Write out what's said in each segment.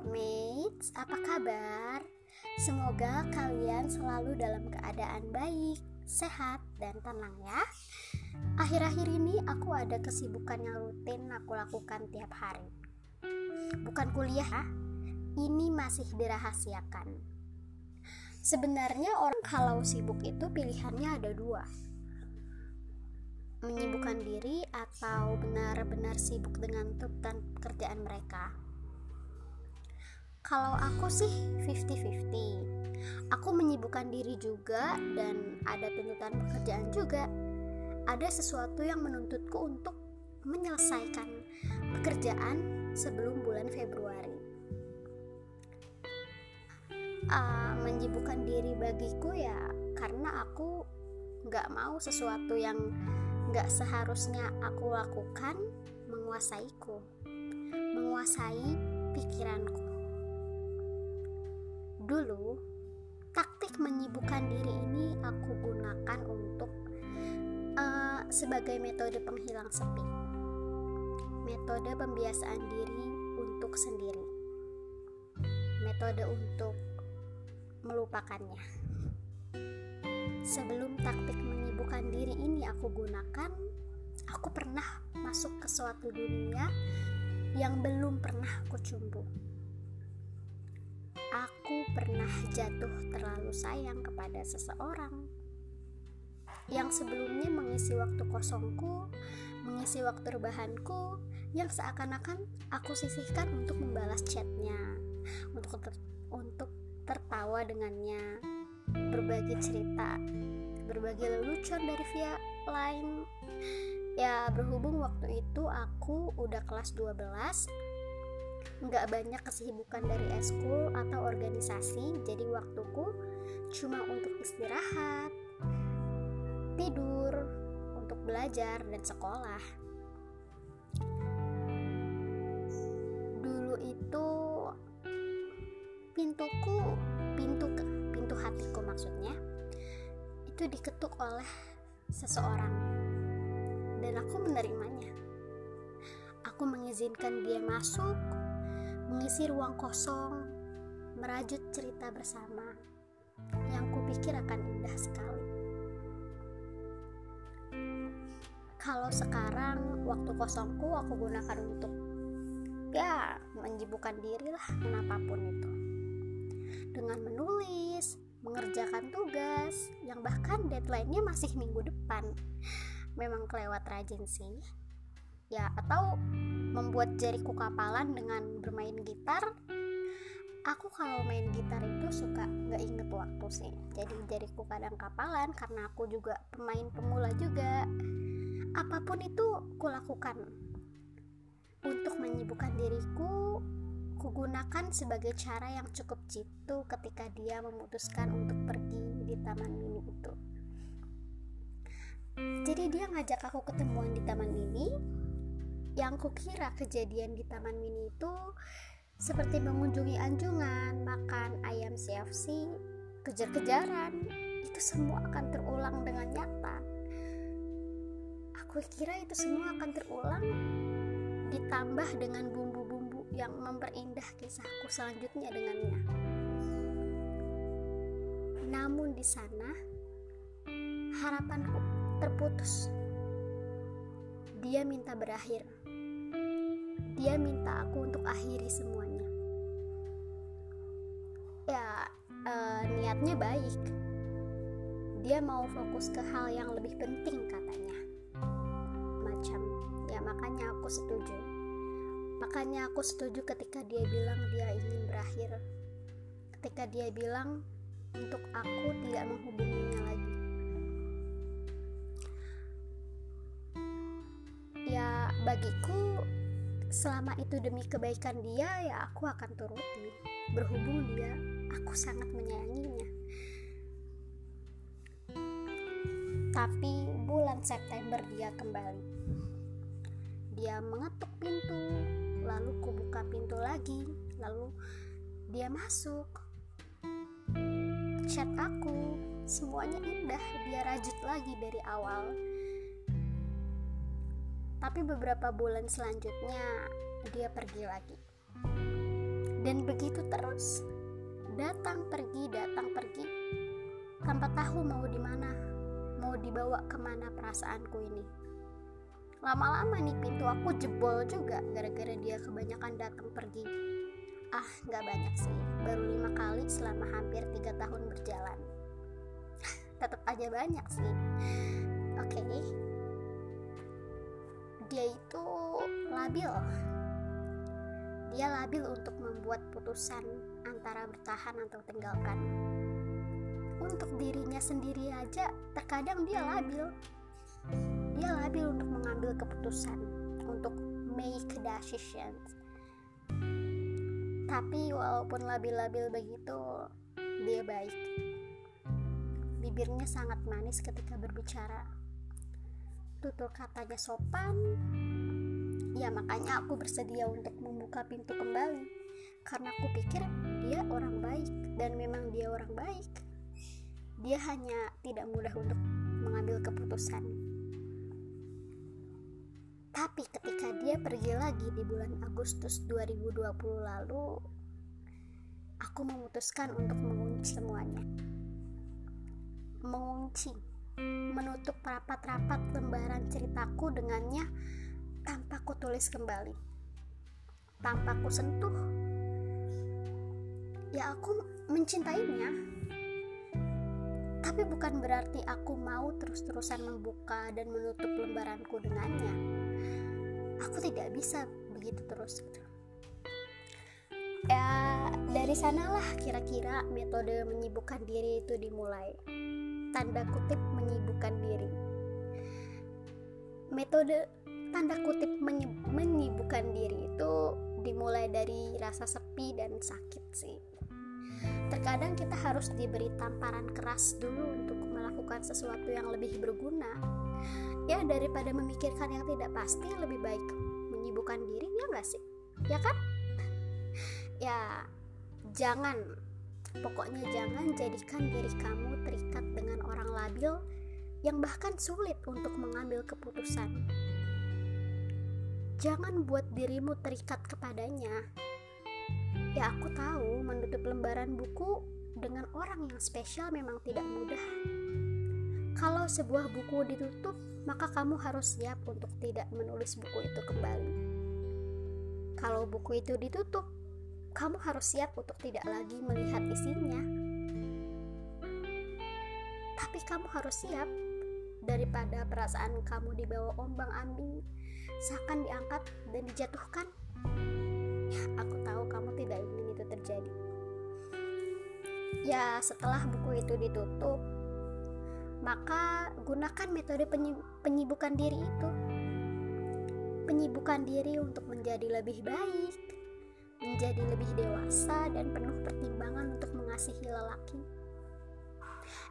Podmates, apa kabar? Semoga kalian selalu dalam keadaan baik, sehat, dan tenang ya. Akhir-akhir ini aku ada kesibukan yang rutin aku lakukan tiap hari. Bukan kuliah, ini masih dirahasiakan. Sebenarnya orang kalau sibuk itu pilihannya ada dua menyibukkan diri atau benar-benar sibuk dengan tuntutan pekerjaan mereka. Kalau aku sih 50-50. Aku menyibukkan diri juga dan ada tuntutan pekerjaan juga. Ada sesuatu yang menuntutku untuk menyelesaikan pekerjaan sebelum bulan Februari. Uh, menyibukkan diri bagiku ya karena aku nggak mau sesuatu yang nggak seharusnya aku lakukan menguasaiku, menguasai pikiranku. Dulu, taktik menyibukkan diri ini aku gunakan untuk uh, sebagai metode penghilang sepi, metode pembiasaan diri untuk sendiri, metode untuk melupakannya. Sebelum taktik menyibukkan diri ini aku gunakan, aku pernah masuk ke suatu dunia yang belum pernah aku cumbu. Pernah jatuh terlalu sayang kepada seseorang. Yang sebelumnya mengisi waktu kosongku, mengisi waktu rebahanku, yang seakan-akan aku sisihkan untuk membalas chatnya, untuk ter untuk tertawa dengannya, berbagi cerita berbagi lelucon dari via lain. Ya berhubung waktu itu aku udah kelas 12 nggak banyak kesibukan dari eskul atau organisasi jadi waktuku cuma untuk istirahat tidur untuk belajar dan sekolah. Dulu itu pintuku pintu pintu hatiku maksudnya itu diketuk oleh seseorang. Dan aku menerimanya. Aku mengizinkan dia masuk mengisi ruang kosong merajut cerita bersama yang kupikir akan indah sekali kalau sekarang waktu kosongku aku gunakan untuk ya menyibukkan diri lah kenapapun itu dengan menulis, mengerjakan tugas, yang bahkan deadline-nya masih minggu depan. Memang kelewat rajin sih. Ya, atau membuat jariku kapalan dengan bermain gitar. Aku kalau main gitar itu suka nggak inget waktu sih. Jadi jariku kadang kapalan karena aku juga pemain pemula juga. Apa pun itu kulakukan untuk menyibukkan diriku kugunakan sebagai cara yang cukup jitu ketika dia memutuskan untuk pergi di taman mini itu. Jadi dia ngajak aku ketemuan di taman mini. Yang kukira kejadian di taman mini itu seperti mengunjungi anjungan, makan ayam CFC, kejar-kejaran. Itu semua akan terulang dengan nyata. Aku kira itu semua akan terulang ditambah dengan bumbu-bumbu yang memperindah kisahku selanjutnya dengannya. Namun di sana harapanku terputus. Dia minta berakhir. Dia minta aku untuk akhiri semuanya. Ya, e, niatnya baik. Dia mau fokus ke hal yang lebih penting katanya. Macam ya makanya aku setuju. Makanya aku setuju ketika dia bilang dia ingin berakhir. Ketika dia bilang untuk aku tidak menghubunginya lagi. Ya, bagiku selama itu demi kebaikan dia, ya aku akan turuti. Berhubung dia, aku sangat menyayanginya. Tapi bulan September dia kembali. Dia mengetuk pintu, lalu kubuka pintu lagi, lalu dia masuk. Chat aku, semuanya indah, dia rajut lagi dari awal. Tapi beberapa bulan selanjutnya dia pergi lagi. Dan begitu terus, datang pergi, datang pergi, tanpa tahu mau di mana, mau dibawa ke mana perasaanku ini. Lama-lama nih pintu aku jebol juga gara-gara dia kebanyakan datang pergi. Ah, nggak banyak sih, baru lima kali selama hampir tiga tahun berjalan. Tetap aja banyak sih. Oke, okay. Dia itu labil dia labil untuk membuat putusan antara bertahan atau tinggalkan. Untuk dirinya sendiri aja, terkadang dia labil. Dia labil untuk mengambil keputusan, untuk make decisions. Tapi walaupun labil-labil begitu, dia baik. Bibirnya sangat manis ketika berbicara. Tutur katanya sopan, Ya makanya aku bersedia untuk membuka pintu kembali. Karena aku pikir dia orang baik Dan memang dia orang baik. Dia hanya tidak mudah untuk mengambil keputusan. Tapi ketika dia pergi lagi di bulan Agustus 2020 lalu Aku memutuskan untuk mengunci semuanya. Mengunci Menutup rapat-rapat lembaran ceritaku dengannya tanpa ku tulis kembali. Tanpa ku sentuh ya aku mencintainya. Tapi bukan berarti aku mau terus-terusan membuka dan menutup lembaranku dengannya. Aku tidak bisa begitu terus gitu. Ya dari sanalah kira-kira metode menyibukkan diri itu dimulai. Tanda kutip menyibukkan diri. Metode tanda kutip menyibukkan diri itu dimulai dari rasa sepi dan sakit sih. Terkadang kita harus diberi tamparan keras dulu untuk melakukan sesuatu yang lebih berguna. Ya daripada memikirkan yang tidak pasti lebih baik menyibukkan diri ya nggak sih? Ya kan? Ya jangan. Pokoknya jangan jadikan diri kamu terikat dengan orang labil yang bahkan sulit untuk mengambil keputusan Jangan buat dirimu terikat kepadanya. Ya aku tahu menutup lembaran buku dengan orang yang spesial memang tidak mudah. Kalau sebuah buku ditutup, maka kamu harus siap untuk tidak menulis buku itu kembali. Kalau buku itu ditutup, kamu harus siap untuk tidak lagi melihat isinya. Tapi kamu harus siap daripada perasaan kamu dibawa ombang-ambing seakan diangkat dan dijatuhkan. Ya, aku tahu kamu tidak ingin itu terjadi. Ya, setelah buku itu ditutup, maka gunakan metode penyibukan diri itu. Penyibukan diri untuk menjadi lebih baik, menjadi lebih dewasa dan penuh pertimbangan untuk mengasihi lelaki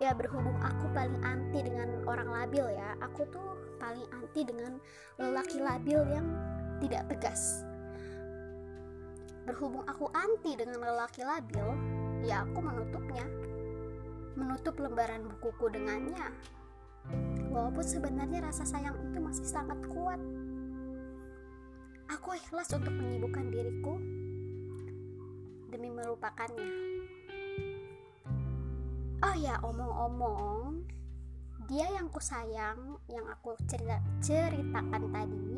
ya berhubung aku paling anti dengan orang labil ya aku tuh paling anti dengan lelaki labil yang tidak tegas. Berhubung aku anti dengan lelaki labil ya aku menutupnya. Menutup lembaran bukuku dengannya. Walaupun sebenarnya rasa sayang itu masih sangat kuat. Aku ikhlas untuk menyibukkan diriku demi melupakannya oh ya omong-omong dia yang ku sayang yang aku cerita ceritakan tadi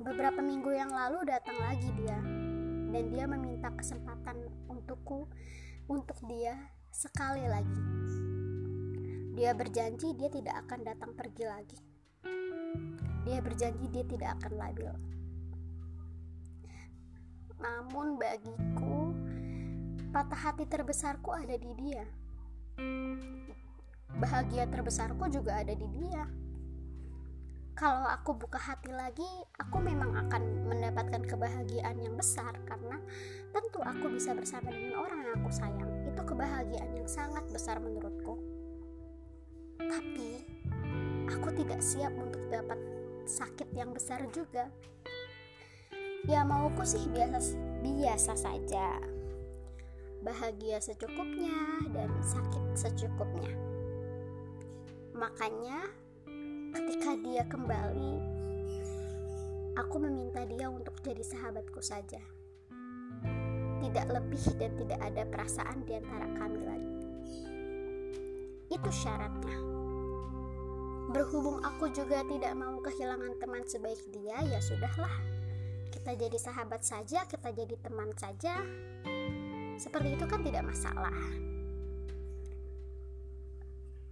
beberapa minggu yang lalu datang lagi dia. Dan dia meminta kesempatan untukku untuk dia sekali lagi. Dia berjanji dia tidak akan datang pergi lagi. Dia berjanji dia tidak akan labil. Namun bagiku patah hati terbesarku ada di dia. Bahagia terbesarku juga ada di dia. Kalau aku buka hati lagi, aku memang akan mendapatkan kebahagiaan yang besar karena tentu aku bisa bersama dengan orang yang aku sayang. Itu kebahagiaan yang sangat besar menurutku. Tapi aku tidak siap untuk dapat sakit yang besar juga. Ya mauku sih biasa biasa saja bahagia secukupnya dan sakit secukupnya. Makanya, ketika dia kembali, aku meminta dia untuk jadi sahabatku saja. tidak lebih dan tidak ada perasaan di antara kami lagi. Itu syaratnya. Berhubung aku juga tidak mau kehilangan teman sebaik dia, ya sudahlah. Kita jadi sahabat saja, kita jadi teman saja. Seperti itu kan tidak masalah.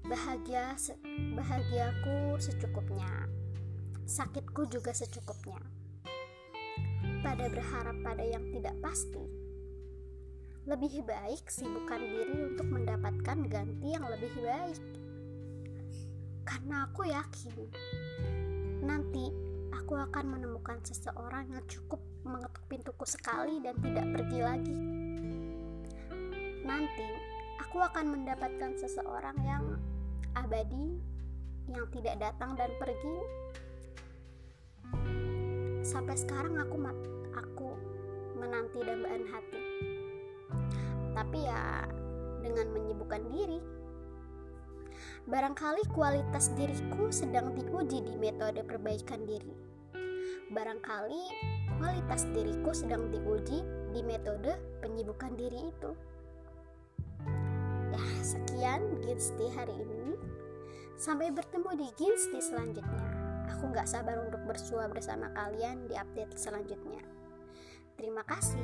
Bahagia bahagiaku secukupnya. Sakitku juga secukupnya. Pada berharap pada yang tidak pasti. Lebih baik sibukkan diri untuk mendapatkan ganti yang lebih baik karena aku yakin nanti aku akan menemukan seseorang yang cukup mengetuk pintuku sekali dan tidak pergi lagi. Nanti aku akan mendapatkan seseorang yang abadi, yang tidak datang dan pergi. Sampai sekarang aku aku menanti dambaan hati. Tapi ya dengan menyibukkan diri Barangkali kualitas diriku sedang diuji di metode perbaikan diri. Barangkali kualitas diriku sedang diuji di metode penyibukan diri itu. Sekian Ginsti hari ini. Sampai bertemu di Ginsti selanjutnya. Aku gak sabar untuk bersua bersama kalian di update selanjutnya. Terima kasih.